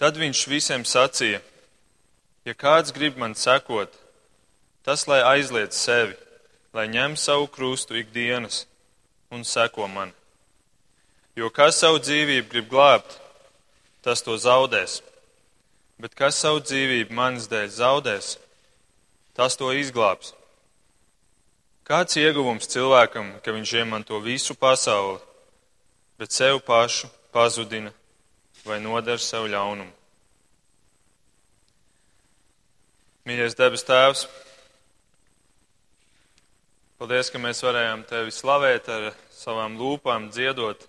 Tad viņš visiem sacīja: Ja kāds grib man sekot, tas lai aizliet sevi, lai ņem savu krustu ikdienas un seko man. Jo kas savu dzīvību grib glābt, tas to zaudēs, bet kas savu dzīvību manas dēļ zaudēs, tas to izglābs. Kāds ieguvums cilvēkam, ka viņš iemanto visu pasauli, bet sev pašu pazudina vai nodara sev ļaunumu? Mīļais debes Tēvs, paldies, ka mēs varējām Tevi slavēt ar savām lūpām, dziedot,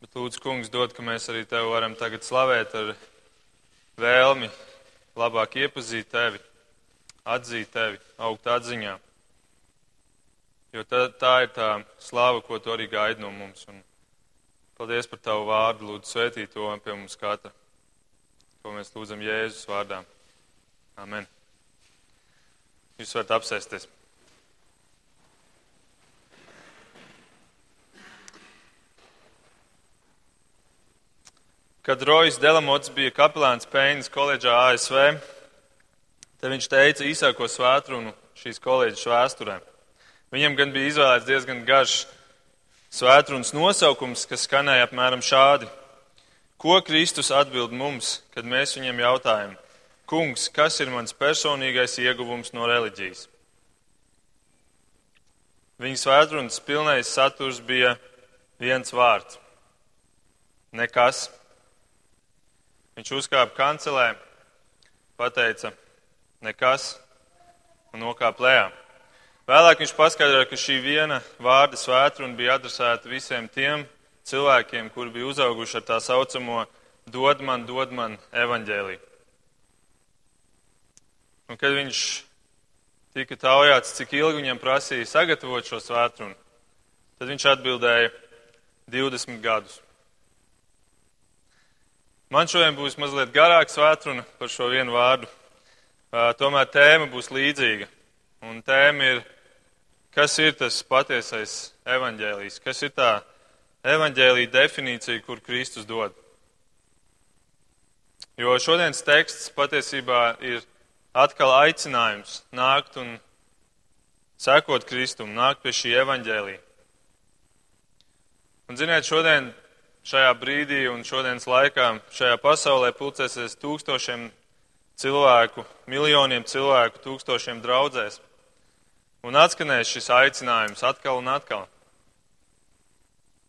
bet lūdzu, Kungs, dod, ka mēs arī Tevi varam tagad slavēt ar vēlmi labāk iepazīt Tevi, atzīt Tevi, augt atziņā. Jo tā, tā ir tā slāva, ko tu arī gaidi no mums. Un paldies par tavu vārdu. Lūdzu, svētī to pie mums katra. To mēs lūdzam Jēzus vārdā. Amen. Jūs varat apsēsties. Kad Rojas Delamots bija kapelāns Pēņas koledžā ASV, tad viņš teica īsāko svētrunu šīs koledžas vēsturē. Viņam gan bija izvēlēts diezgan garš svētrunas nosaukums, kas skanēja apmēram šādi. Ko Kristus atbild mums, kad mēs viņam jautājam, Kungs, kas ir mans personīgais ieguvums no reliģijas? Viņa svētrunas pilnais saturs bija viens vārds - nekas. Viņš uzkāpa kancelē, pateica nekas un nokāpa lejā. Vēlāk viņš paskaidroja, ka šī viena vārda svētruna bija adresēta visiem tiem cilvēkiem, kuri bija uzauguši ar tā saucamo dod man, dod man evaņģēlī. Un kad viņš tika taujāts, cik ilgi viņam prasīja sagatavot šo svētrunu, tad viņš atbildēja 20 gadus. Man šodien būs mazliet garāka svētruna par šo vienu vārdu. Tomēr tēma būs līdzīga. Un tēma ir Kas ir tas patiesais evaņģēlijs? Kas ir tā evaņģēlīja definīcija, kur Kristus dod? Jo šodienas teksts patiesībā ir atkal aicinājums nākt un sekot Kristum, nākt pie šī evaņģēlīja. Un, ziniet, šodien, šajā brīdī un šodienas laikā, šajā pasaulē pulcēsies tūkstošiem cilvēku, miljoniem cilvēku, tūkstošiem draudzēs. Un atskanēs šis aicinājums atkal un atkal.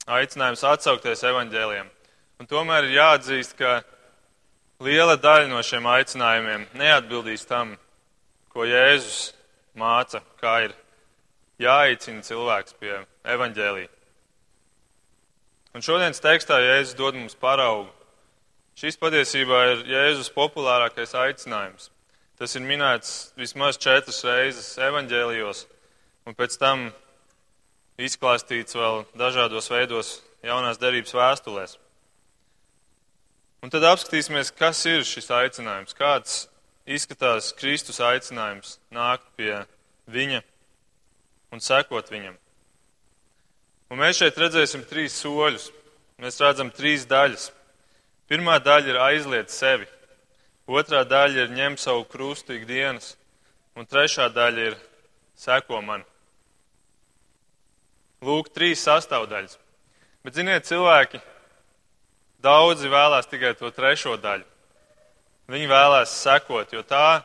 Aicinājums atsaukties evaņģēliem. Un tomēr ir jāatzīst, ka liela daļa no šiem aicinājumiem neatbildīs tam, ko Jēzus māca, kā ir jāaicina cilvēks pie evaņģēlī. Un šodienas tekstā Jēzus dod mums paraugu. Šis patiesībā ir Jēzus populārākais aicinājums. Tas ir minēts vismaz četras reizes evaņģēlijos, un pēc tam izklāstīts vēl dažādos veidos jaunās derības vēstulēs. Un tad apskatīsimies, kas ir šis aicinājums, kāds izskatās Kristus aicinājums nākt pie viņa un sekot viņam. Un mēs šeit redzēsim trīs soļus. Mēs redzam trīs daļas. Pirmā daļa ir aizliet sevi. Otrā daļa ir ņem savu krustu ikdienas, un trešā daļa ir seko man. Lūk, trīs sastāvdaļas. Bet, ziniet, cilvēki daudzi vēlās tikai to trešo daļu. Viņi vēlās sekot, jo tā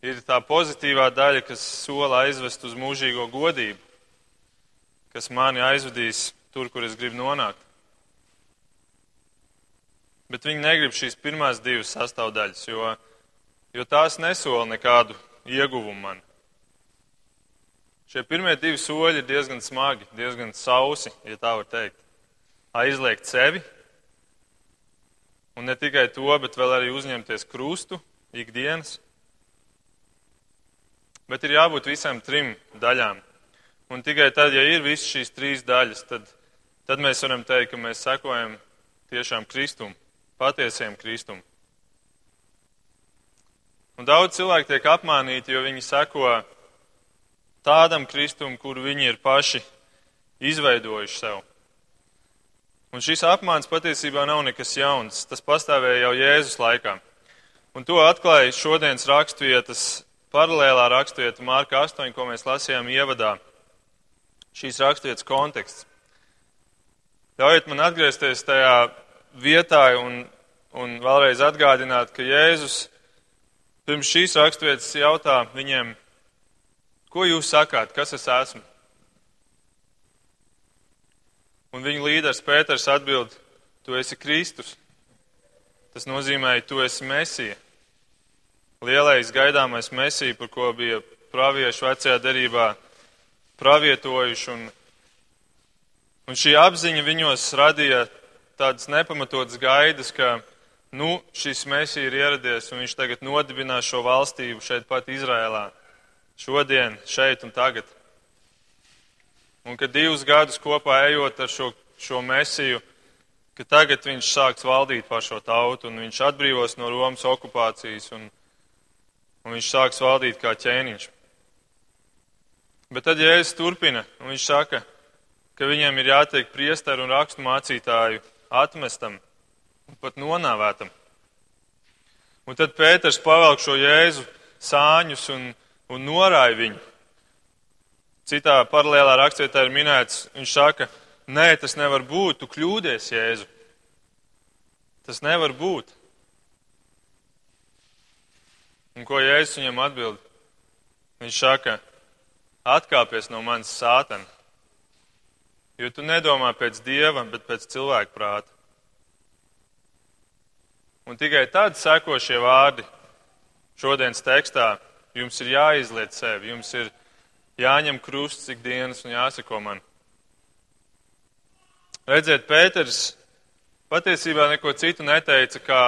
ir tā pozitīvā daļa, kas sola aizvest uz mūžīgo godību, kas mani aizvedīs tur, kur es gribu nonākt bet viņi negrib šīs pirmās divas sastāvdaļas, jo, jo tās nesola nekādu ieguvumu man. Šie pirmie divi soļi ir diezgan smagi, diezgan sausi, ja tā var teikt. Aizliegt sevi, un ne tikai to, bet vēl arī uzņemties krustu ikdienas. Bet ir jābūt visām trim daļām. Un tikai tad, ja ir visas šīs trīs daļas, tad, tad mēs varam teikt, ka mēs sekojam tiešām Kristum patiesiem Kristum. Un daudz cilvēku tiek apmānīti, jo viņi seko tādam Kristum, kuru viņi ir paši izveidojuši sev. Un šis apmāns patiesībā nav nekas jauns. Tas pastāvēja jau Jēzus laikā. Un to atklāja šodienas raksturvietas, paralēlā raksturvieta Mārka 8, ko mēs lasījām ievadā. Šīs raksturvietas konteksts. Ļaujiet man atgriezties tajā vietā un, un vēlreiz atgādināt, ka Jēzus pirms šīs raksturvietas jautā viņiem, ko jūs sakāt, kas es esmu? Un viņa līderis Pēters atbild, tu esi Kristus. Tas nozīmē, tu esi Mesija. Lielais gaidāmais Mesija, par ko bija pravieši vecajā derībā pravietojuši. Un, un šī apziņa viņos radīja tādas nepamatotas gaidas, ka nu, šis Mesija ir ieradies un viņš tagad nodibinās šo valstību šeit pat Izrēlā. Šodien, šeit un tagad. Un ka divus gadus kopā ejot ar šo, šo mesiju, ka tagad viņš sāks valdīt pār šo tautu un viņš atbrīvos no Romas okupācijas un, un viņš sāks valdīt kā ķēniņš. Bet tad Jēzus turpina un viņš saka, ka viņiem ir jātiek priesteru un rakstu mācītāju atmestam un pat nonāvētam. Un tad Pēters pavelk šo Jēzu sāņus un, un norāja viņu. Citā paralēlā rakstvietā ir minēts, viņš saka, nē, tas nevar būt, tu kļūdies, Jēzu. Tas nevar būt. Un ko Jēzus viņam atbild? Viņš saka, atkāpies no manis sātana, jo tu nedomā pēc dieva, bet pēc cilvēka prāta. Un tikai tad seko šie vārdi šodienas tekstā. Jums ir jāizliet sevi, jums ir jāņem krusts cik dienas un jāsako man. Redziet, Pēters patiesībā neko citu neteica, kā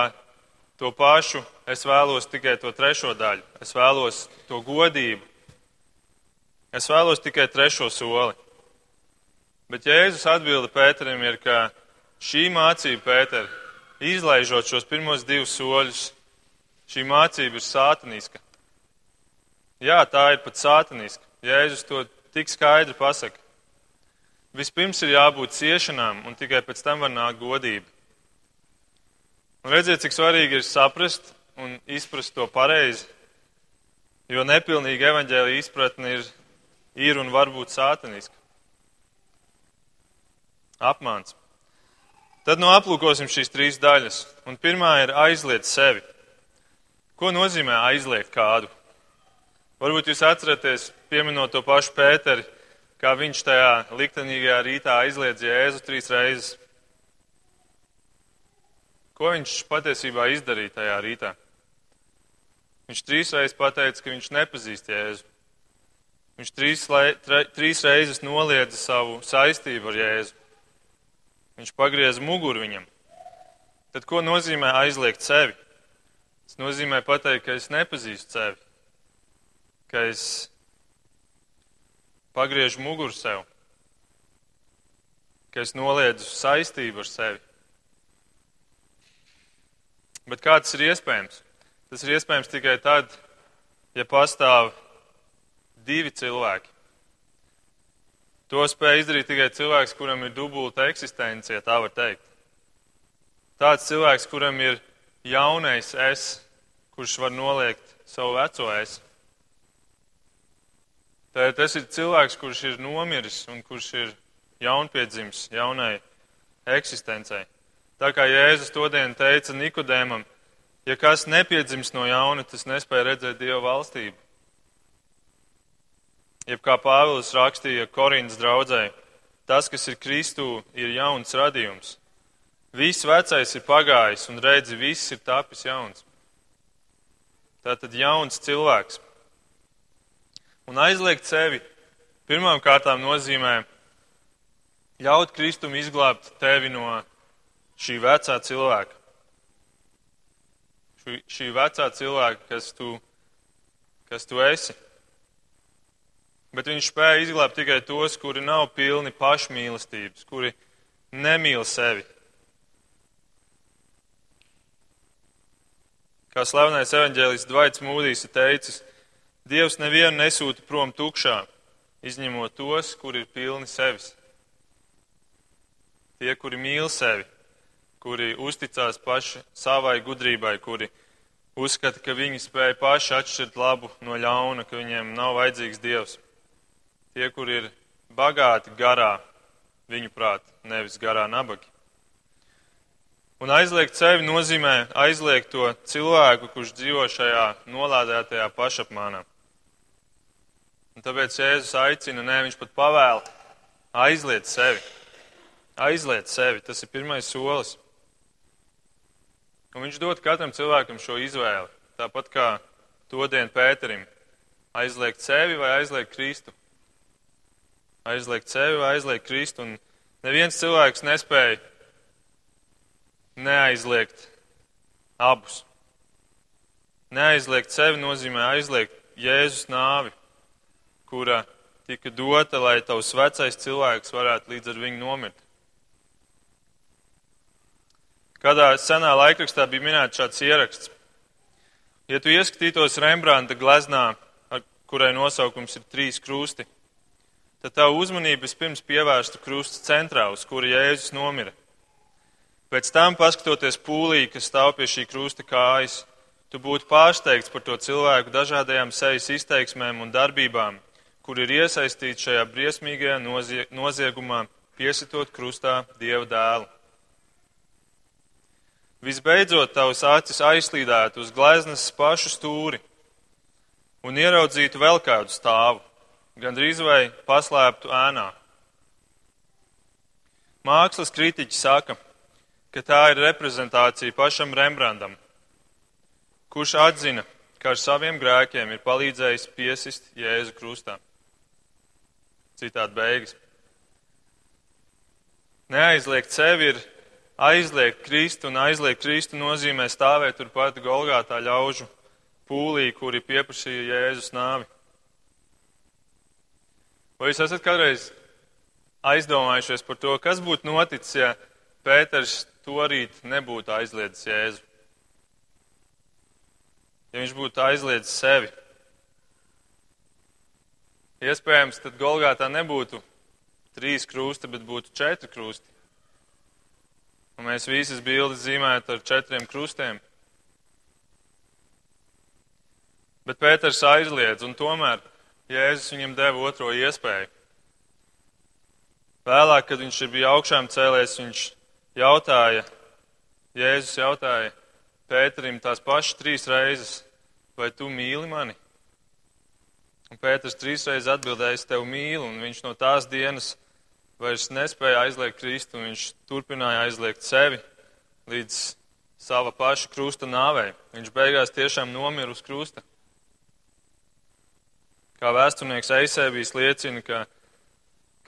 to pašu. Es vēlos tikai to trešo daļu. Es vēlos to godību. Es vēlos tikai trešo soli. Bet Jēzus atbilde Pēterim ir, ka šī mācība, Pēter, izlaižot šos pirmos divus soļus, šī mācība ir sātaniska. Jā, tā ir pat sātaniska. Jēzus to tik skaidri pasaka. Vispirms ir jābūt ciešanām, un tikai pēc tam var nākt godība. Un redziet, cik svarīgi ir saprast un izprast to pareizi, jo nepilnīga evaņģēlīja izpratne ir, ir un var būt sātaniska. Apmāns. Tad nu aplūkosim šīs trīs daļas. Un pirmā ir aizliet sevi. Ko nozīmē aizliegt kādu? Varbūt jūs atceraties, pieminot to pašu Pēteri, kā viņš tajā liktenīgajā rītā aizliedz Jēzu trīs reizes. Ko viņš patiesībā izdarīja tajā rītā? Viņš trīs reizes pateica, ka viņš nepazīst Jēzu. Viņš trīs, tre, trīs reizes noliedza savu saistību ar Jēzu. Viņš pagrieza muguru viņam. Tad ko nozīmē aizliegt sevi? Tas nozīmē pateikt, ka es nepazīstu sevi ka es pagriežu muguru sev, ka es noliedzu saistību ar sevi. Bet kā tas ir iespējams? Tas ir iespējams tikai tad, ja pastāv divi cilvēki. To spēj izdarīt tikai cilvēks, kuram ir dubulta eksistence, ja tā var teikt. Tāds cilvēks, kuram ir jaunais es, kurš var noliegt savu veco es. Tā, tas ir cilvēks, kurš ir nomiris un kurš ir jaunpiedzimis jaunai eksistencei. Tā kā Jēzus to dienu teica Nikodēmam, ja kas nepiedzims no jauna, tas nespēja redzēt Dieva valstību. Jeb kā Pāvils rakstīja Korintas draudzē, tas, kas ir Kristū, ir jauns radījums. Viss vecais ir pagājis un redzi, viss ir tapis jauns. Tātad jauns cilvēks. Un aizliegt sevi pirmām kārtām nozīmē ļaut Kristum izglābt tevi no šī vecā cilvēka. Šī, šī vecā cilvēka, kas tu, kas tu esi. Bet viņš spēja izglābt tikai tos, kuri nav pilni pašmīlestības, kuri nemīl sevi. Kā slavenais evaņģēlis Dvaits Mūdīs ir teicis, Dievs nevienu nesūta prom tukšā, izņemot tos, kur ir pilni sevis. Tie, kuri mīl sevi, kuri uzticās paši savai gudrībai, kuri uzskata, ka viņi spēj paši atšķirt labu no ļauna, ka viņiem nav vajadzīgs dievs. Tie, kuri ir bagāti garā, viņu prāt, nevis garā nabagi. Un aizliegt sevi nozīmē aizliegt to cilvēku, kurš dzīvo šajā nolādētajā pašapmānā. Un tāpēc Jēzus aicina, nē, viņš pat pavēla aizliet sevi. Aizliet sevi, tas ir pirmais solis. Un viņš dod katram cilvēkam šo izvēli, tāpat kā to dienu Pēterim. Aizliegt sevi vai aizliegt Kristu. Aizliegt sevi aizliegt Kristu. Un neviens cilvēks nespēja neaizliegt abus. Neaizliegt sevi nozīmē aizliegt Jēzus nāvi, kura tika dota, lai tavs vecais cilvēks varētu līdz ar viņu nomirt. Kādā senā laikrakstā bija minēts šāds ieraksts. Ja tu ieskatītos Rembrandta gleznā, kurai nosaukums ir trīs krusti, tad tavu uzmanību vispirms pievērstu krusta centrā, uz kura Jēzus nomira. Pēc tam, paskatoties pūlī, kas stāv pie šī krusta kājas, tu būtu pārsteigts par to cilvēku dažādajām sejas izteiksmēm un darbībām, kur ir iesaistīti šajā briesmīgajā noziegumā, piesitot krustā Dieva dēlu. Visbeidzot, tavs acis aizslīdētu uz gleznas pašu stūri un ieraudzītu vēl kādu stāvu, gandrīz vai paslēptu ēnā. Mākslas kritiķi saka, ka tā ir reprezentācija pašam Rembrandtam, kurš atzina, ka ar saviem grēkiem ir palīdzējis piesist Jēzu krustā. Citādi beigas. Neaizliegt sevi ir aizliegt Kristu, un aizliegt Kristu nozīmē stāvēt turpat Golgātā ļaužu pūlī, kuri pieprasīja Jēzus nāvi. Vai jūs esat kādreiz aizdomājušies par to, kas būtu noticis, ja Pēters to rīt nebūtu aizliedzis Jēzu. Ja viņš būtu aizliedzis sevi, iespējams, tad Golgātā nebūtu trīs krusti, bet būtu četri krusti. Un mēs visas bildes zīmētu ar četriem krustiem. Bet Pēters aizliedz, un tomēr Jēzus viņam deva otro iespēju. Vēlāk, kad viņš bija augšām cēlēs, viņš jautāja, Jēzus jautāja Pēterim tās pašas trīs reizes, vai tu mīli mani? Un Pēters trīs reizes atbildēja, es tevi mīlu, un viņš no tās dienas vairs nespēja aizliegt Kristu, un viņš turpināja aizliegt sevi līdz sava paša krusta nāvei. Viņš beigās tiešām nomira uz krusta. Kā vēsturnieks Eisēbijs liecina, ka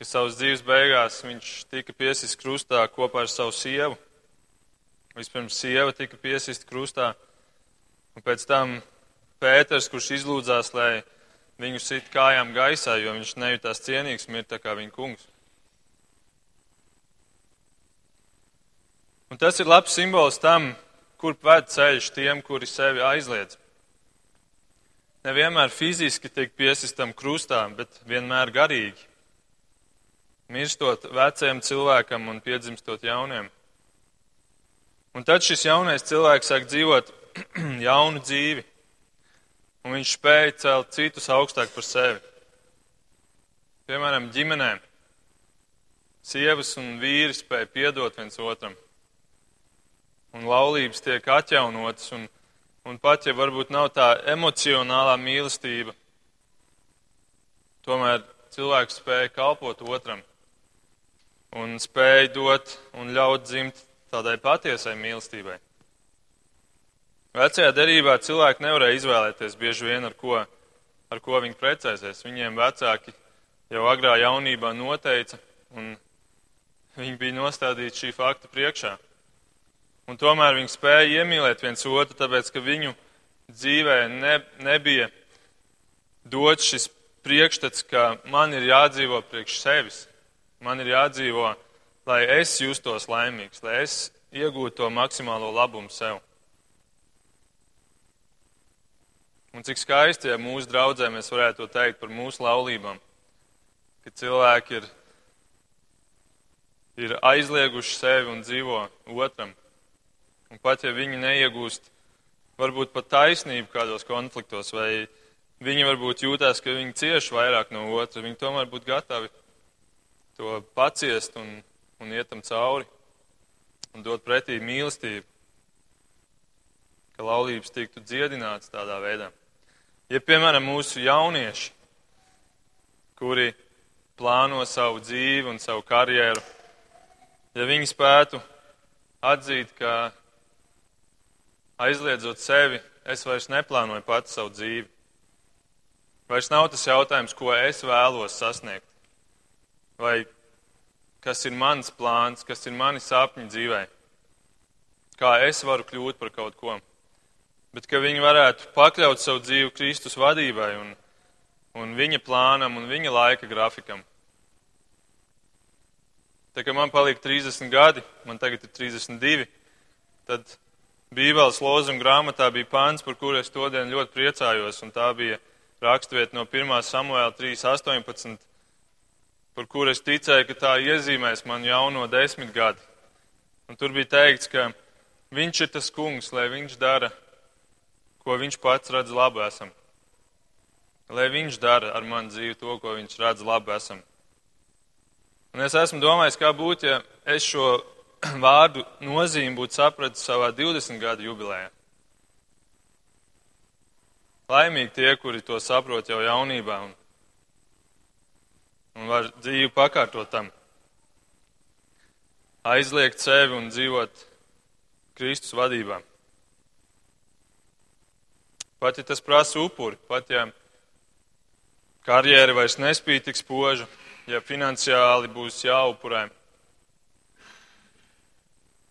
ka savas dzīves beigās viņš tika piesist krustā kopā ar savu sievu. Vispirms sieva tika piesist krustā, un pēc tam Pēters, kurš izlūdzās, lai viņu sit kājām gaisā, jo viņš nejūtās cienīgs mirt kā viņa kungs. Un tas ir labs simbols tam, kur ved ceļš tiem, kuri sevi aizliedz. Nevienmēr fiziski tiek piesistam krustā, bet vienmēr garīgi mirstot vecajam cilvēkam un piedzimstot jauniem. Un tad šis jaunais cilvēks sāk dzīvot jaunu dzīvi, un viņš spēja celt citus augstāk par sevi. Piemēram, ģimenēm. Sievas un vīri spēja piedot viens otram, un laulības tiek atjaunotas, un, un pat ja varbūt nav tā emocionālā mīlestība, tomēr cilvēks spēja kalpot otram un spēja dot un ļaut dzimt tādai patiesai mīlestībai. Vecajā derībā cilvēki nevarēja izvēlēties bieži vien, ar ko, ar ko viņi precēsies. Viņiem vecāki jau agrā jaunībā noteica, un viņi bija nostādīti šī fakta priekšā. Un tomēr viņi spēja iemīlēt viens otru, tāpēc, ka viņu dzīvē ne, nebija dots šis priekšstats, ka man ir jādzīvo priekš sevis. Man ir jādzīvo, lai es justos laimīgs, lai es iegūtu to maksimālo labumu sev. Un cik skaisti, ja mūsu draudzē mēs varētu to teikt par mūsu laulībām, ka cilvēki ir ir aizlieguši sevi un dzīvo otram. Un pat ja viņi neiegūst varbūt pat taisnību kādos konfliktos, vai viņi varbūt jūtās, ka viņi cieš vairāk no otra, viņi tomēr būtu gatavi to paciest un, un ietam cauri un dot pretī mīlestību, ka laulības tiktu dziedināts tādā veidā. Ja, piemēram, mūsu jaunieši, kuri plāno savu dzīvi un savu karjeru, ja viņi spētu atzīt, ka aizliedzot sevi, es vairs neplānoju pats savu dzīvi. Vairs nav tas jautājums, ko es vēlos sasniegt, vai kas ir mans plāns, kas ir mani sapņi dzīvē, kā es varu kļūt par kaut ko. Bet ka viņi varētu pakļaut savu dzīvi Kristus vadībai un, un viņa plānam un viņa laika grafikam. Tā kā man paliek 30 gadi, man tagad ir 32, tad Bībeles lozuma grāmatā bija pāns, par kuru es todien ļoti priecājos, un tā bija rakstvieta no 1. samuēla 3.18, par kuru es ticēju, ka tā iezīmēs man jauno desmit gadu. Un tur bija teikts, ka viņš ir tas kungs, lai viņš dara, ko viņš pats redz labu esam. Lai viņš dara ar mani dzīvi to, ko viņš redz labu esam. Un es esmu domājis, kā būtu, ja es šo vārdu nozīmi būtu sapratis savā 20 gadu jubilejā. Laimīgi tie, kuri to saprot jau jaunībā un, un var dzīvi pakārtot tam. Aizliegt sevi un dzīvot Kristus vadībā. Pat ja tas prasa upuri, pat ja karjera vairs nespīd tik spoža, ja finansiāli būs jāupurē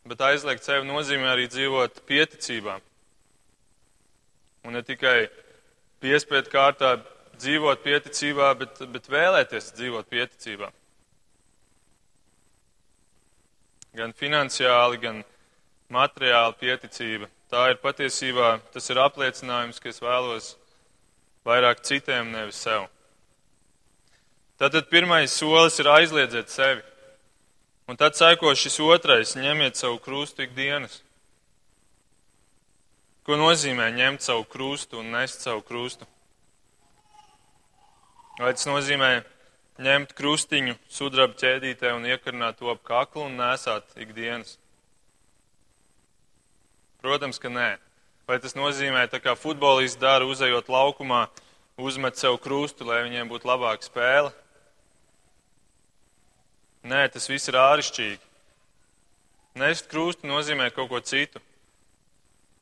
bet aizliegt sevi nozīmē arī dzīvot pieticībā. Un ne tikai piespiedu kārtā dzīvot pieticībā, bet, bet vēlēties dzīvot pieticībā. Gan finansiāli, gan materiāli pieticība. Tā ir patiesībā, tas ir apliecinājums, ka es vēlos vairāk citiem, nevis sev. Tātad pirmais solis ir aizliedzēt sevi. Un tad seko šis otrais - ņemiet savu krustu ikdienas. Ko nozīmē ņemt savu krustu un nest savu krustu? Vai tas nozīmē ņemt krustiņu sudraba ķēdītē un iekarināt to ap kaklu un nesāt ikdienas? Protams, ka nē. Vai tas nozīmē, tā kā futbolists dara, uzejot laukumā, uzmet sev krustu, lai viņiem būtu labāka spēle? Nē, tas viss ir āršķirīgi. Nest krustu nozīmē kaut ko citu.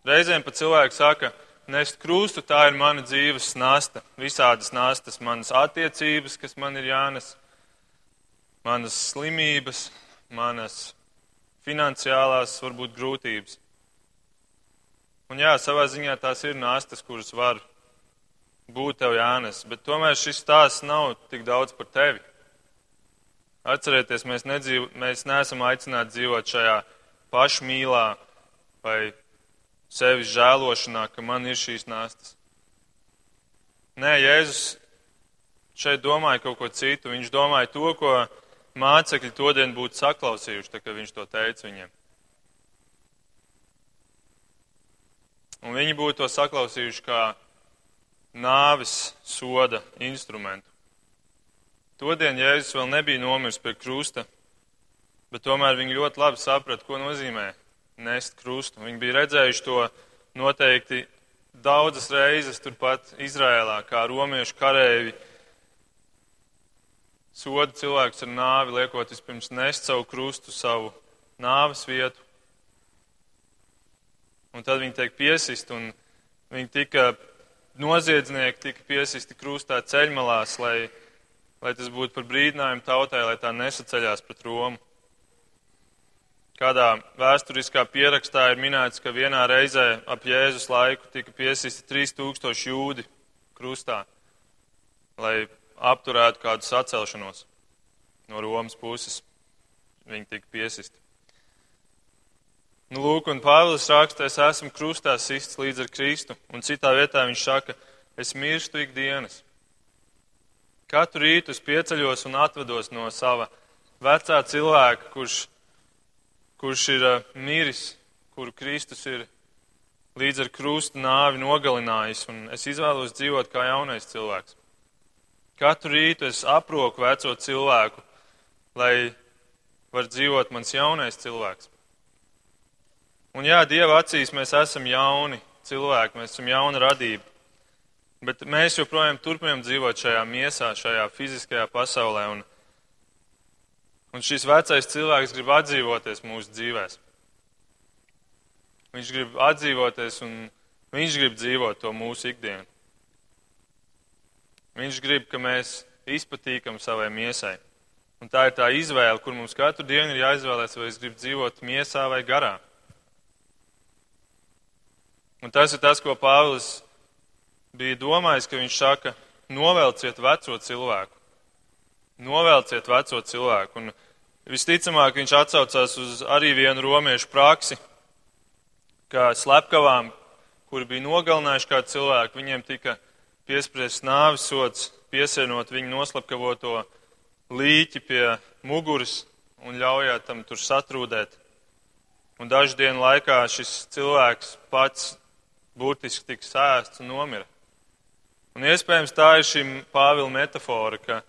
Reizēm pat cilvēki saka, nest krustu tā ir mana dzīves nasta. Visādas nastas, manas attiecības, kas man ir jānes, manas slimības, manas finansiālās, varbūt grūtības. Un jā, savā ziņā tās ir nastas, kuras var būt tev jānes, bet tomēr šis stāsts nav tik daudz par tevi. Atcerieties, mēs, nedzīv, mēs neesam aicināti dzīvot šajā pašmīlā vai sevis žēlošanā, ka man ir šīs nāstas. Nē, Jēzus šeit domāja kaut ko citu. Viņš domāja to, ko mācekļi todien būtu saklausījuši, tā kā viņš to teica viņiem. Un viņi būtu to saklausījuši kā nāvis soda instrumentu. Todien Jēzus vēl nebija nomiris pie krusta, bet tomēr viņi ļoti labi saprata, ko nozīmē nest krustu. Viņi bija redzējuši to noteikti daudzas reizes turpat Izrēlā, kā romiešu karēvi soda cilvēkus ar nāvi, liekot vispirms nest savu krustu, savu nāves vietu. Un tad viņi tiek piesist, un viņi tika noziedznieki, tika piesisti krustā ceļmalās, lai lai tas būtu par brīdinājumu tautai, lai tā nesaceļās pret Romu. Kādā vēsturiskā pierakstā ir minēts, ka vienā reizē ap Jēzus laiku tika piesisti 3000 jūdi krustā, lai apturētu kādu sacelšanos no Romas puses. Viņi tika piesisti. Nu, lūk, un Pāvils raksta, es esmu krustā sists līdz ar Kristu, un citā vietā viņš saka, es mirstu ikdienas. Katru rītu es pieceļos un atvedos no sava vecā cilvēka, kurš, kurš ir uh, miris, kuru Kristus ir līdz ar krustu nāvi nogalinājis, un es izvēlos dzīvot kā jaunais cilvēks. Katru rītu es aproku veco cilvēku, lai var dzīvot mans jaunais cilvēks. Un jā, Dieva acīs mēs esam jauni cilvēki, mēs esam jauna radība. Bet mēs joprojām turpinām dzīvot šajā miesā, šajā fiziskajā pasaulē. Un, un šis vecais cilvēks grib atdzīvoties mūsu dzīvēm. Viņš grib atdzīvoties un viņš grib dzīvot to mūsu ikdienu. Viņš grib, ka mēs izpatīkam savai miesai. Un tā ir tā izvēle, kur mums katru dienu ir jāizvēlēs, vai es gribu dzīvot miesā vai garā. Un tas ir tas, ko Pāvils bija domājis, ka viņš saka, novelciet veco cilvēku. Novelciet veco cilvēku. Un visticamāk, viņš atsaucās uz arī vienu romiešu praksi, ka slepkavām, kuri bija nogalinājuši kādu cilvēku, viņiem tika piespriests nāvis sods, piesienot viņu noslapkavoto līķi pie muguras un ļaujot tam tur satrūdēt. Un dažu dienu laikā šis cilvēks pats burtiski tika sēsts un nomira. Un iespējams tā ir šī Pāvila metafora, ka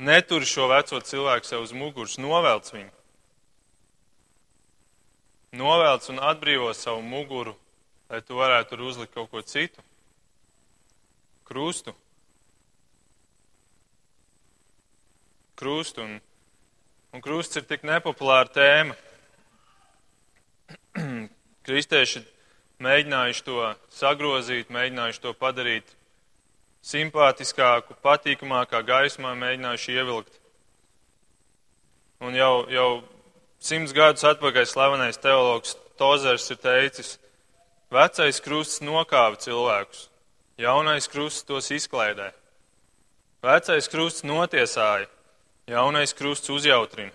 netur šo veco cilvēku sev uz muguras, novelc viņu. Novelc un atbrīvo savu muguru, lai tu varētu tur uzlikt kaut ko citu. Krustu. Krustu. Un, un krusts ir tik nepopulāra tēma. Kristieši mēģinājuši to sagrozīt, mēģinājuši to padarīt simpātiskāku, patīkamākā gaismā mēģinājuši ievilkt. Un jau, jau simts gadus atpakaļ slavenais teologs Tozers ir teicis, vecais krusts nokāva cilvēkus, jaunais krusts tos izklaidē. Vecais krusts notiesāja, jaunais krusts uzjautrina.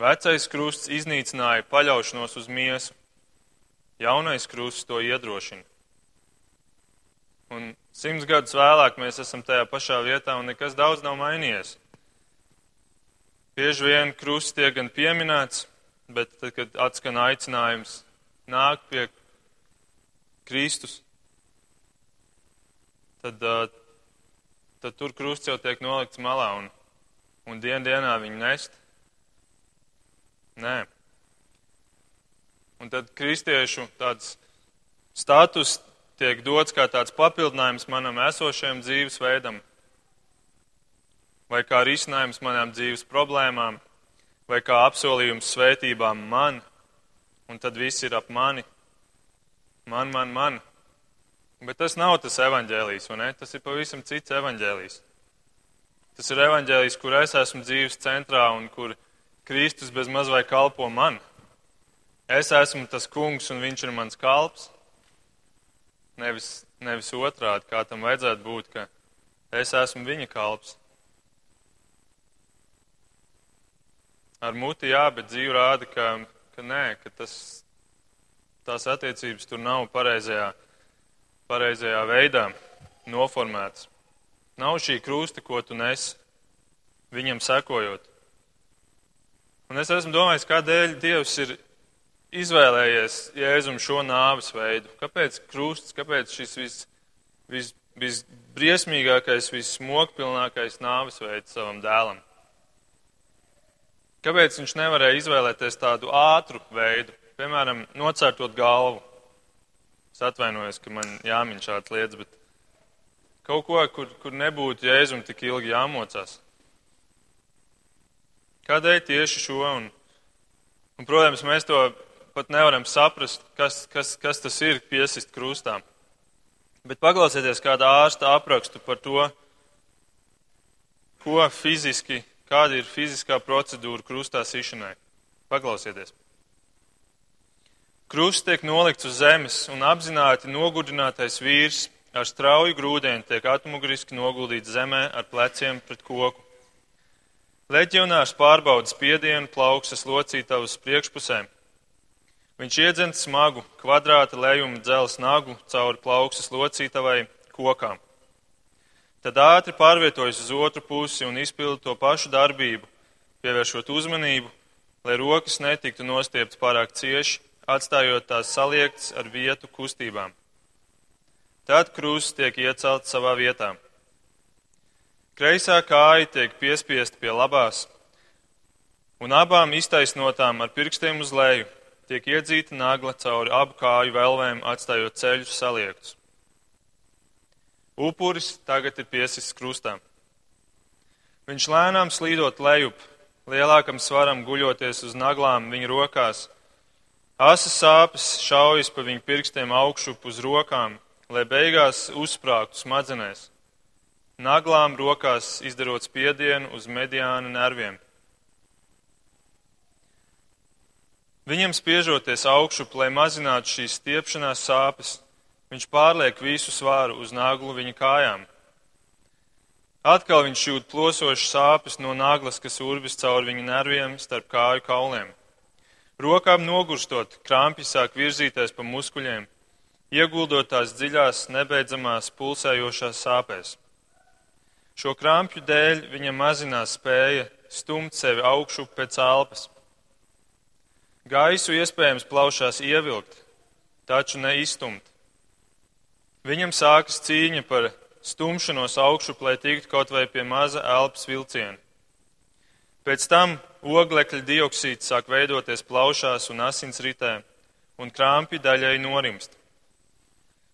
Vecais krusts iznīcināja paļaušanos uz miesu, jaunais krusts to iedrošina. Un simts gadus vēlāk mēs esam tajā pašā vietā un nekas daudz nav mainījies. Bieži vien krusts tiek gan pieminēts, bet tad, kad atskan aicinājums nākt pie Kristus, tad, tad tur krusts jau tiek nolikts malā un, un dien dienā viņu nest. Nē. Un tad kristiešu tāds status tiek dots kā tāds papildinājums manam esošajam dzīvesveidam, vai kā risinājums manām dzīves problēmām, vai kā apsolījums svētībām man, un tad viss ir ap mani. Man, man, man. Bet tas nav tas evaņģēlijs, vai ne? Tas ir pavisam cits evaņģēlijs. Tas ir evaņģēlijs, kur es esmu dzīves centrā un kur Kristus bez maz vai kalpo man. Es esmu tas kungs un viņš ir mans kalps. Nevis, nevis otrādi, kā tam vajadzētu būt, ka es esmu viņa kalps. Ar muti jā, bet dzīve rāda, ka, ka nē, ka tas, tās attiecības tur nav pareizajā, pareizajā veidā noformētas. Nav šī krusta, ko tu nes viņam sekojot. Un es esmu domājis, kādēļ Dievs ir izvēlējies Jēzum šo nāves veidu? Kāpēc krusts, kāpēc šis vis, vis, visbriesmīgākais, vissmogpilnākais nāves veids savam dēlam? Kāpēc viņš nevarēja izvēlēties tādu ātru veidu, piemēram, nocērtot galvu? Es atvainojos, ka man jāmin šāds lietas, bet kaut ko, kur, kur nebūtu jēzum tik ilgi jāmocās. Kādēļ tieši šo? Un, un, protams, mēs to pat nevaram saprast, kas, kas, kas tas ir piesist krustā. Bet paklausieties kādā ārsta aprakstu par to, ko fiziski, kāda ir fiziskā procedūra krustā sišanai. Paklausieties. Krusts tiek nolikts uz zemes un apzināti nogurdinātais vīrs ar strauju grūdienu tiek atmuguriski noguldīts zemē ar pleciem pret koku. Leģionārs pārbauda spiedienu plaukstas locītavas priekšpusēm. Viņš iedzens smagu, kvadrāta lejuma dzels nagu cauri plaukstas locītavai kokām. Tad ātri pārvietojas uz otru pusi un izpilda to pašu darbību pievēršot uzmanību, lai rokas netiktu nostieptas pārāk cieši, atstājot tās saliektas ar vietu kustībām. Tad krusts tiek iecelts savā vietā. Kreisā kāja tiek piespiesta pie labās, un abām iztaisnotām ar pirkstiem uz leju tiek iedzīta nagla cauri abu kāju velvēm, atstājot ceļus saliektus. Upuris tagad ir piesists krustā. Viņš lēnām slīdot lejup, lielākam svaram guļoties uz naglām viņa rokās. Asas sāpes šaujas pa viņa pirkstiem augšup uz rokām, lai beigās uzsprāgtu smadzenēs. Naglām rokās izdarot spiedienu uz mediāna nerviem. Viņam spiežoties augšup, lai mazinātu šīs stiepšanās sāpes, viņš pārliek visu svāru uz naglu viņa kājām. Atkal viņš jūt plosošas sāpes no naglas, kas urbis caur viņa nerviem starp kāju kauliem. Rokām nogurstot, krāpji sāk virzīties pa muskuļiem, ieguldot tās dziļās, nebeidzamās, pulsējošās sāpēs. Šo krāpju dēļ viņa mazinās spēja stumt sevi augšu pēc elpas. Gaisu iespējams plaušās ievilkt, taču ne izstumt. Viņam sākas cīņa par stumšanos augšup, lai tiktu kaut vai pie maza elpas vilciena. Pēc tam oglekļa dioksīds sāk veidoties plaušās un asinsritē, un krāpji daļai norimst.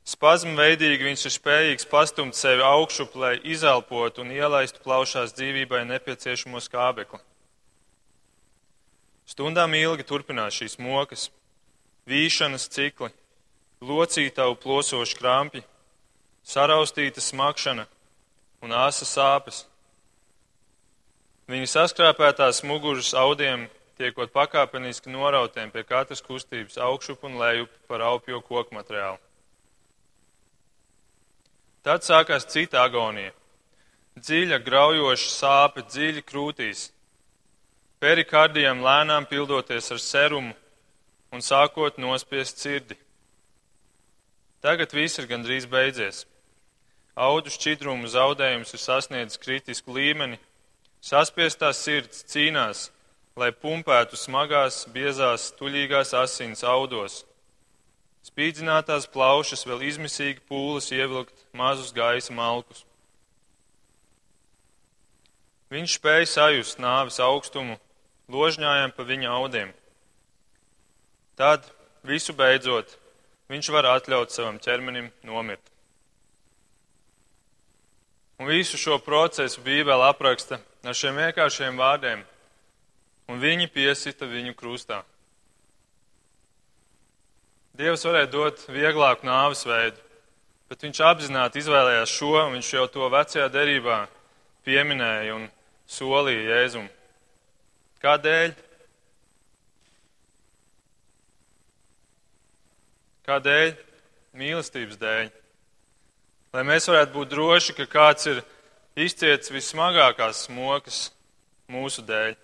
Spazmu veidīgi viņš ir spējīgs pastumt sevi augšup, lai izelpotu un ielaistu plaušās dzīvībai nepieciešamo skābekli. Stundām ilgi turpinās šīs mokas, vīšanas cikli, locītavu plosoši krampji, saraustīta smakšana un āsa sāpes. Viņa saskrāpētās muguras audiem tiekot pakāpeniski norautiem pie katras kustības augšup un lejup par aupjo koku materiālu. Tad sākās cita agonija. Dziļa, graujoša sāpe dziļi krūtīs, perikardijam lēnām pildoties ar serumu un sākot nospiest sirdi. Tagad viss ir gandrīz beidzies. Audu šķidrumu zaudējums ir sasniedzis kritisku līmeni, saspiestās sirds cīnās, lai pumpētu smagās, biezās, tuļīgās asins audos Spīdzinātās plaušas vēl izmisīgi pūles ievilkt mazus gaisa malkus. Viņš spēja sajust nāves augstumu, ložņājam pa viņa audiem. Tad, visu beidzot, viņš var atļaut savam ķermenim nomirt. Un visu šo procesu Bībele apraksta ar šiem vienkāršiem vārdiem, un viņi piesita viņu krustā. Dievs varēja dot vieglāku nāves veidu, bet viņš apzināti izvēlējās šo, un viņš jau to vecajā derībā pieminēja un solīja Jēzum. Kādēļ? Kādēļ? Mīlestības dēļ. Lai mēs varētu būt droši, ka kāds ir izcietis vissmagākās smokas mūsu dēļ.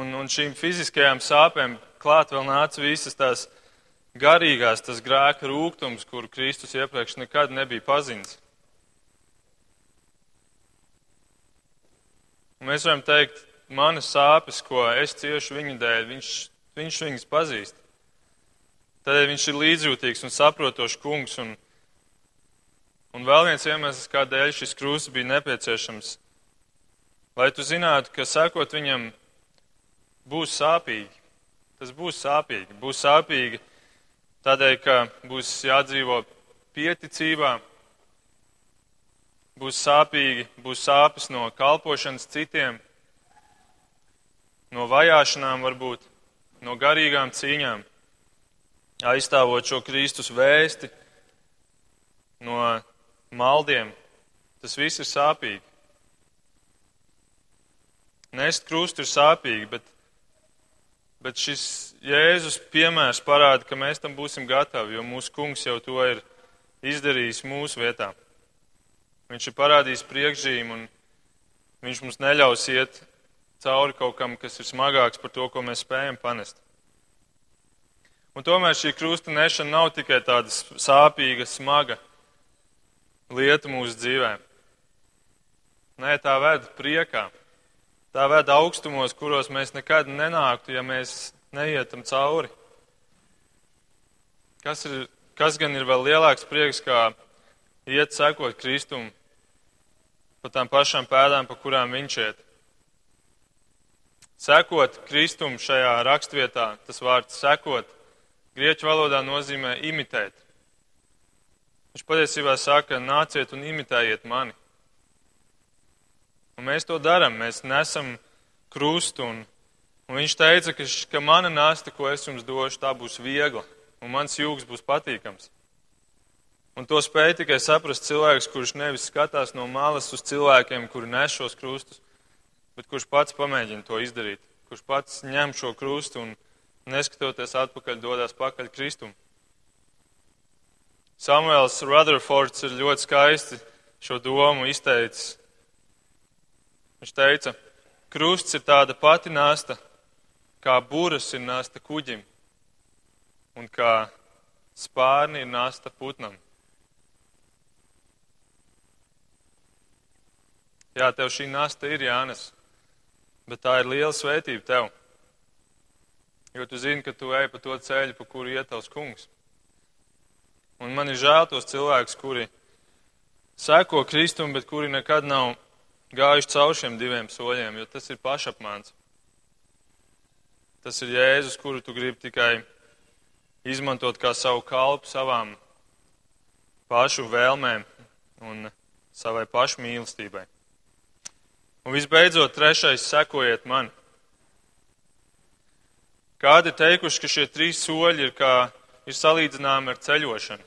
Un, un šīm fiziskajām sāpēm klāt vēl nāca visas tās garīgās, tas grēka rūkums, kuru Kristus iepriekš nekad nebija pazinis. Mēs varam teikt, manas sāpes, ko es ciešu viņa dēļ, viņš, viņš viņas pazīst. Tādēļ viņš ir līdzjūtīgs un saprotošs kungs. Un, un vēl viens iemesls, kādēļ šis krūzes bija nepieciešams, lai tu zinātu, ka sekot viņam būs sāpīgi. Tas būs sāpīgi. Būs sāpīgi Tādēļ, ka būs jādzīvo pieticībā, būs sāpīgi, būs sāpes no kalpošanas citiem, no vajāšanām varbūt, no garīgām cīņām, aizstāvot šo Kristus vēsti no maldiem. Tas viss ir sāpīgi. Nest krustu ir sāpīgi, bet Bet šis Jēzus piemērs parāda, ka mēs tam būsim gatavi, jo mūsu kungs jau to ir izdarījis mūsu vietā. Viņš ir parādījis priekšzīmu un viņš mums neļaus iet cauri kaut kam, kas ir smagāks par to, ko mēs spējam panest. Un tomēr šī krusta nešana nav tikai tāda sāpīga, smaga lieta mūsu dzīvē. Nē, tā ved priekā. Tā ved augstumos, kuros mēs nekad nenāktu, ja mēs neietam cauri. Kas, ir, kas gan ir vēl lielāks prieks, kā iet sekot Kristum pa tām pašām pēdām, pa kurām viņš iet? Sekot Kristum šajā rakstvietā, tas vārds sekot, grieķu valodā nozīmē imitēt. Viņš patiesībā saka, nāciet un imitējiet mani. Un mēs to darām, mēs nesam krustu. Un, un viņš teica, ka, ka mana nasta, ko es jums došu, tā būs viegla, un mans jūgs būs patīkams. Un to spēja tikai saprast cilvēks, kurš nevis skatās no malas uz cilvēkiem, kuri nes šos krustus, bet kurš pats pamēģina to izdarīt, kurš pats ņem šo krustu un neskatoties atpakaļ, dodas pakaļ Kristum. Samuels Rutherfords ir ļoti skaisti šo domu izteicis. Viņš teica, krusts ir tāda pati nasta, kā būras ir nasta kuģim un kā spārni ir nasta putnam. Jā, tev šī nasta ir jānes, bet tā ir liela svētība tev. Jo tu zini, ka tu ej pa to ceļu, pa kuru iet tavs kungs. Un man ir žēl tos cilvēkus, kuri seko Kristum, bet kuri nekad nav gājuši cauri šiem diviem soļiem, jo tas ir pašapmāns. Tas ir Jēzus, kuru tu gribi tikai izmantot kā savu kalpu savām pašu vēlmēm un savai pašu mīlestībai. Un visbeidzot, trešais, sekojiet man. Kādi teikuši, ka šie trīs soļi ir, kā, ir salīdzināmi ar ceļošanu?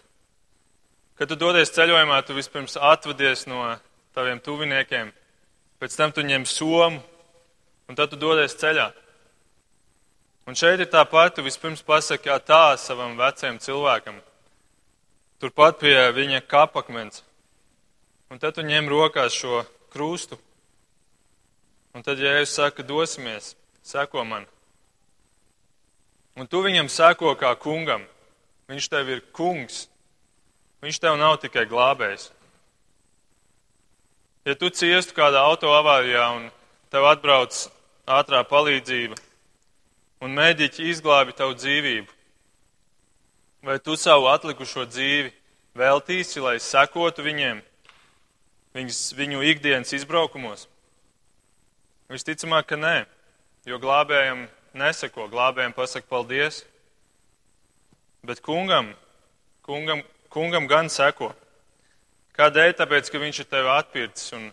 Kad tu dodies ceļojumā, tu vispirms atvadies no taviem tuviniekiem, pēc tam tu ņem somu, un tad tu dodies ceļā. Un šeit ir tā pati, tu vispirms pasaki tā savam vecajam cilvēkam, turpat pie viņa kapakmens, un tad tu ņem rokās šo krustu Un tad Jēzus saka, dosimies, seko man. Un tu viņam seko kā kungam. Viņš tev ir kungs. Viņš tev nav tikai glābējs. Ja tu ciestu kādā autoavārijā un tev atbrauc ātrā palīdzība un mēģiķi izglābi tavu dzīvību, vai tu savu atlikušo dzīvi veltīsi, lai sekotu viņiem, viņas, viņu ikdienas izbraukumos? Visticamāk, ka nē, jo glābējam neseko, glābējam pasaka paldies, bet kungam, kungam, kungam gan seko. Kādēļ? Tāpēc, ka viņš ir tevi atpircis un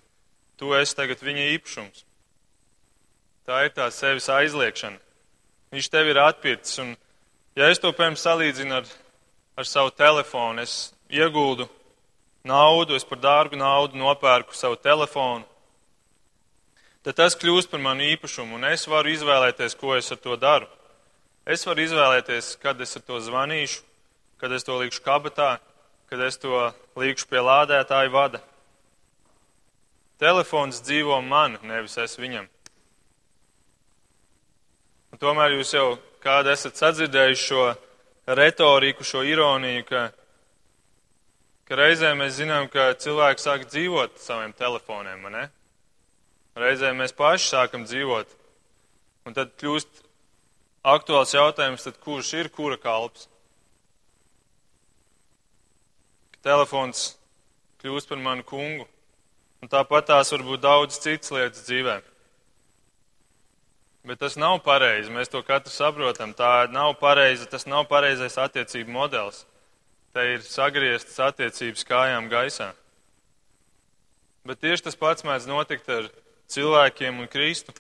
tu esi tagad viņa īpašums. Tā ir tā sevis aizliekšana. Viņš tevi ir atpircis un, ja es to, piemēram, salīdzinu ar, ar savu telefonu, es ieguldu naudu, es par dārgu naudu nopērku savu telefonu tad tas kļūst par manu īpašumu, un es varu izvēlēties, ko es ar to daru. Es varu izvēlēties, kad es ar to zvanīšu, kad es to likšu kabatā, kad es to likšu pie lādētāja vada. Telefons dzīvo man, nevis es viņam. Un tomēr jūs jau kādu esat sadzirdējuši šo retoriku, šo ironiju, ka, ka reizē mēs zinām, ka cilvēki sāk dzīvot saviem telefoniem, ne? Reizē mēs paši sākam dzīvot, un tad kļūst aktuāls jautājums, tad kurš ir kura kalps? Telefons kļūst par manu kungu, un tāpat tās var būt daudz citas lietas dzīvē. Bet tas nav pareizi, mēs to katru saprotam. Tā nav pareiza, tas nav pareizais attiecību modelis. Te ir sagrieztas attiecības kājām gaisā. Bet tieši tas pats mēdz notikt ar cilvēkiem un Kristu.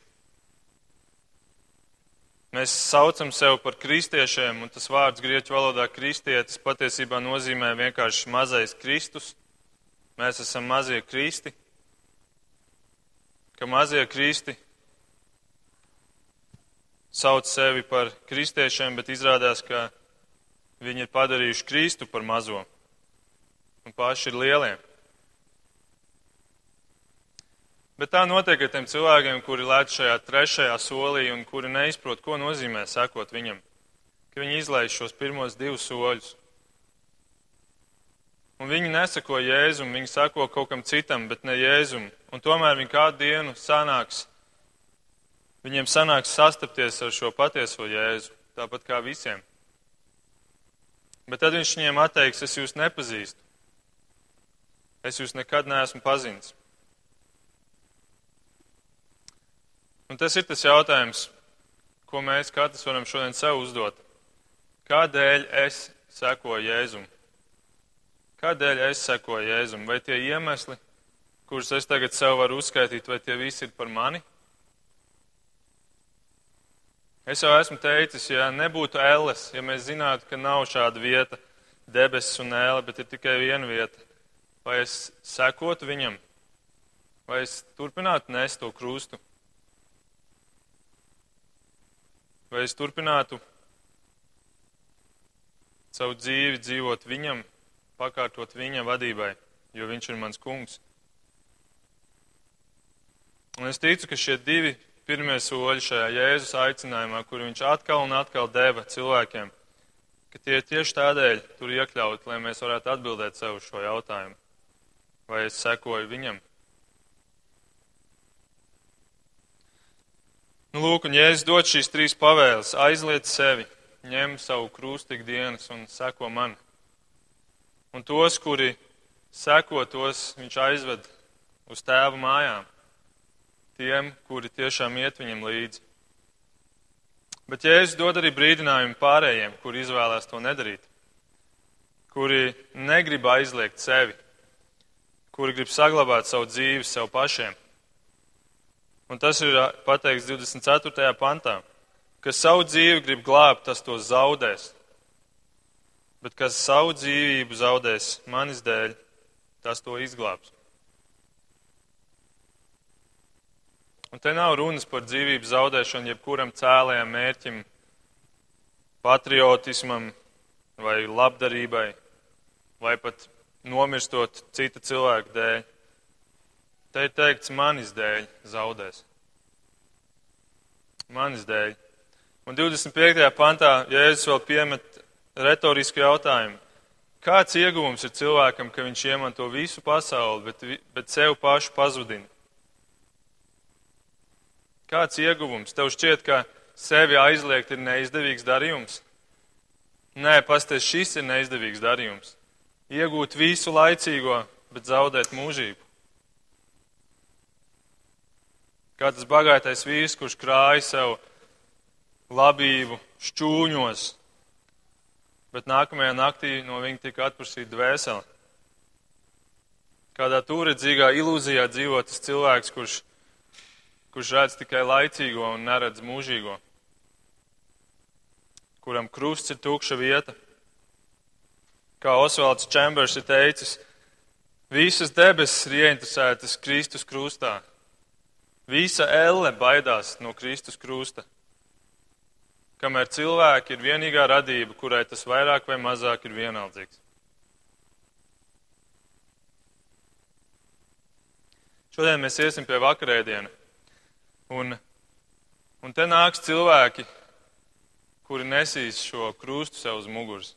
Mēs saucam sevi par kristiešiem, un tas vārds grieķu valodā kristietis patiesībā nozīmē vienkārši mazais Kristus. Mēs esam mazie kristi, ka mazie kristi sauc sevi par kristiešiem, bet izrādās, ka viņi ir padarījuši Kristu par mazo un paši ir lielie. Bet tā notiek ar tiem cilvēkiem, kuri lēč šajā trešajā solī un kuri neizprot, ko nozīmē sekot viņam. Ka viņi izlaiž šos pirmos divus soļus. Un viņi nesako Jēzum, viņi sako kaut kam citam, bet ne Jēzum. Un tomēr viņi kādu dienu sanāks Viņiem sanāks sastapties ar šo patieso jēzu, tāpat kā visiem. Bet tad viņš viņiem atteiks, es jūs nepazīstu. Es jūs nekad neesmu pazinis. Un tas ir tas jautājums, ko mēs katrs varam šodien sev uzdot. Kādēļ es sekoju Jēzum? Kādēļ es sekoju Jēzum? Vai tie iemesli, kurus es tagad sev varu uzskaitīt, vai tie visi ir par mani? Es jau esmu teicis, ja nebūtu ēles, ja mēs zinātu, ka nav šāda vieta, debesis un ēle, bet ir tikai viena vieta, vai es sekotu viņam, vai es turpinātu nest to krustu, vai es turpinātu savu dzīvi dzīvot viņam, pakārtot viņa vadībai, jo viņš ir mans kungs. Un es ticu, ka šie divi pirmie soļi šajā Jēzus aicinājumā, kur viņš atkal un atkal deva cilvēkiem, ka tie tieši tādēļ tur iekļaut, lai mēs varētu atbildēt sev uz šo jautājumu. Vai es sekoju viņam? Nu, lūk, un Jēzus dod šīs trīs pavēles. Aizliet sevi, ņem savu krūstu ikdienas un seko man. Un tos, kuri seko, tos viņš aizved uz tēva mājām tiem, kuri tiešām iet viņam līdzi. Bet Jēzus dod arī brīdinājumu pārējiem, kuri izvēlās to nedarīt, kuri negrib aizliegt sevi, kuri grib saglabāt savu dzīvi sev pašiem. Un tas ir pateikts 24. pantā, ka savu dzīvi grib glābt, tas to zaudēs. Bet kas savu dzīvību zaudēs manis dēļ, tas to izglābs. Un te nav runas par dzīvības zaudēšanu jebkuram cēlējam mērķim, patriotismam vai labdarībai, vai pat nomirstot cita cilvēka dēļ. Te ir teikts, manis dēļ zaudēs. Manis dēļ. Un 25. pantā Jēzus vēl piemet retorisku jautājumu. Kāds ieguvums ir cilvēkam, ka viņš iemanto visu pasauli, bet, bet sev pašu pazudina? Kāds ieguvums? Tev šķiet, ka sevi aizliegt ir neizdevīgs darījums? Nē, pasties, šis ir neizdevīgs darījums. Iegūt visu laicīgo, bet zaudēt mūžību. Kā tas bagātais vīrs, kurš krāja sev labību šķūņos, bet nākamajā naktī no viņa tika atprasīta dvēsele. Kādā tūredzīgā ilūzijā dzīvo tas cilvēks, kurš kurš redz tikai laicīgo un neredz mūžīgo, kuram krusts ir tukša vieta. Kā Osvalds Čembers ir teicis, visas debesis ir ieinteresētas Kristus krustā. Visa elle baidās no Kristus krusta. Kamēr cilvēki ir vienīgā radība, kurai tas vairāk vai mazāk ir vienaldzīgs. Šodien mēs iesim pie vakarēdiena. Un, un te nāks cilvēki, kuri nesīs šo krustu sev uz muguras.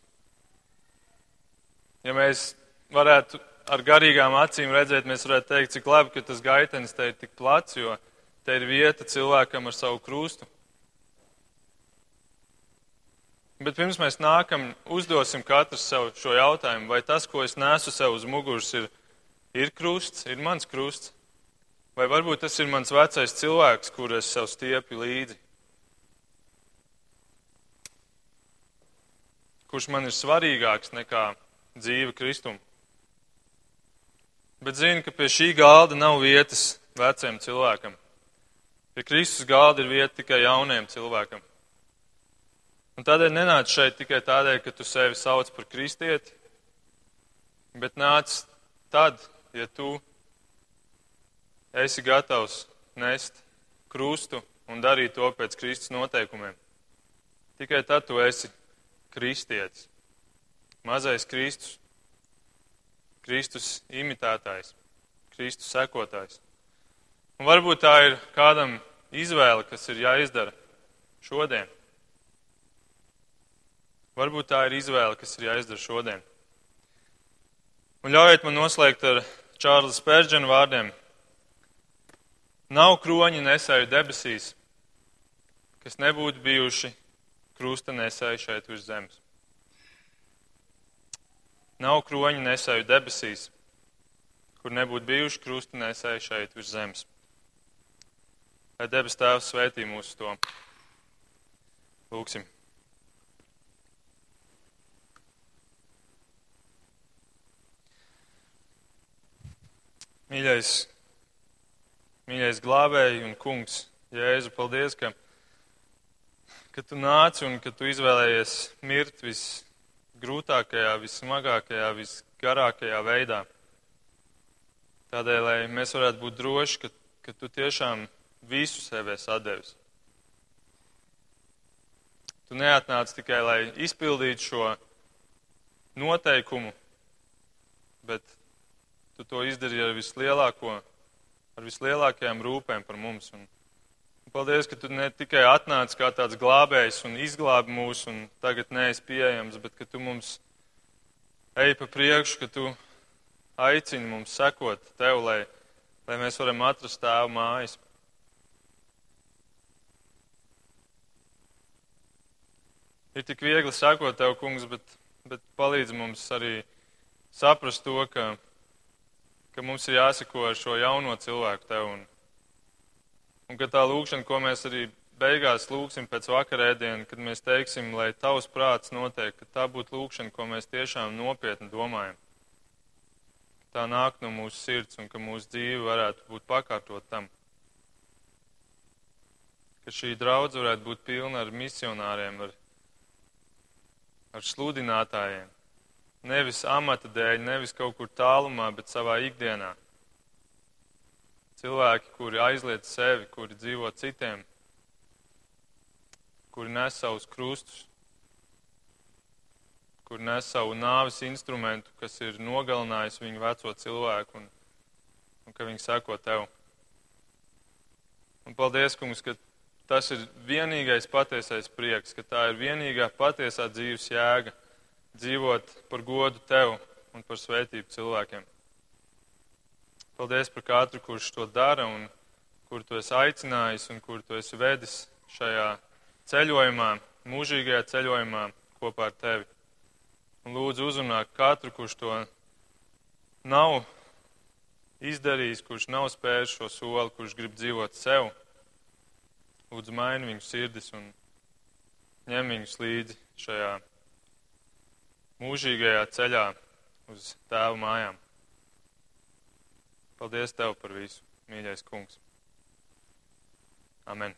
Ja mēs varētu ar garīgām acīm redzēt, mēs varētu teikt, cik labi, ka tas gaitenis te ir tik plats, jo te ir vieta cilvēkam ar savu krustu. Bet pirms mēs nākam, uzdosim katrs sev šo jautājumu, vai tas, ko es nesu sev uz muguras, ir, ir krusts, ir mans krusts. Vai varbūt tas ir mans vecais cilvēks, kur es sev stiepju līdzi? Kurš man ir svarīgāks nekā dzīve Kristum? Bet zinu, ka pie šī galda nav vietas veciem cilvēkam. Pie Kristus galda ir vieta tikai jauniem cilvēkam. Un tādēļ nenāc šeit tikai tādēļ, ka tu sevi sauc par kristieti, bet nāc tad, ja tu esi gatavs nest krustu un darīt to pēc Kristus noteikumiem. Tikai tad tu esi kristietis, mazais Kristus, Kristus imitētājs, Kristus sekotājs. Un varbūt tā ir kādam izvēle, kas ir jāizdara šodien. Varbūt tā ir izvēle, kas ir jāizdara šodien. Un ļaujiet man noslēgt ar Čārlis Pērģena vārdiem. Nav kroņa nesēju debesīs, kas nebūtu bijuši krusta nesēji šeit uz zemes. Nav kroņa nesēju debesīs, kur nebūtu bijuši krusta nesēji šeit uz zemes. Lai debes Tēvs svētī mūsu to. Lūksim. Mīļais, mīļais glābēji un kungs, Jēzu, paldies, ka, ka tu nāci un ka tu izvēlējies mirt visgrūtākajā, vissmagākajā, visgarākajā veidā. Tādēļ, lai mēs varētu būt droši, ka, ka tu tiešām visu sev esi atdevis. Tu neatnāc tikai, lai izpildītu šo noteikumu, bet tu to izdarīji ar vislielāko, ar vislielākajām rūpēm par mums. Un paldies, ka tu ne tikai atnāc kā tāds glābējs un izglābi mūs, un tagad neesi pieejams, bet ka tu mums ej pa priekšu, ka tu aicini mums sekot tev, lai, lai mēs varam atrast tēvu mājas. Ir tik viegli sekot tev, kungs, bet, bet palīdz mums arī saprast to, ka, ka mums ir jāseko ar šo jauno cilvēku tev. Un, un ka tā lūkšana, ko mēs arī beigās lūksim pēc vakarēdiena, kad mēs teiksim, lai tavs prāts notiek, ka tā būtu lūkšana, ko mēs tiešām nopietni domājam. Tā nāk no mūsu sirds un ka mūsu dzīve varētu būt pakārtot tam. Ka šī draudz varētu būt pilna ar misionāriem, ar ar sludinātājiem. Nevis amata dēļ, nevis kaut kur tālumā, bet savā ikdienā. Cilvēki, kuri aizliet sevi, kuri dzīvo citiem, kuri nes savus krustus, kuri nes savu nāves instrumentu, kas ir nogalinājis viņu veco cilvēku un, un ka viņi seko tev. Un paldies, kungs, ka Tas ir vienīgais patiesais prieks, ka tā ir vienīgā patiesā dzīves jēga dzīvot par godu tev un par svētību cilvēkiem. Paldies par katru, kurš to dara un kur tu esi aicinājis un kur tu esi vedis šajā ceļojumā, mūžīgajā ceļojumā kopā ar tevi. Un lūdzu uzrunā katru, kurš to nav izdarījis, kurš nav spējis šo soli, kurš grib dzīvot sev Lūdzu, maini viņu sirdis un ņem viņus līdzi šajā mūžīgajā ceļā uz tēvu mājām. Paldies Tev par visu, mīļais kungs. Amen.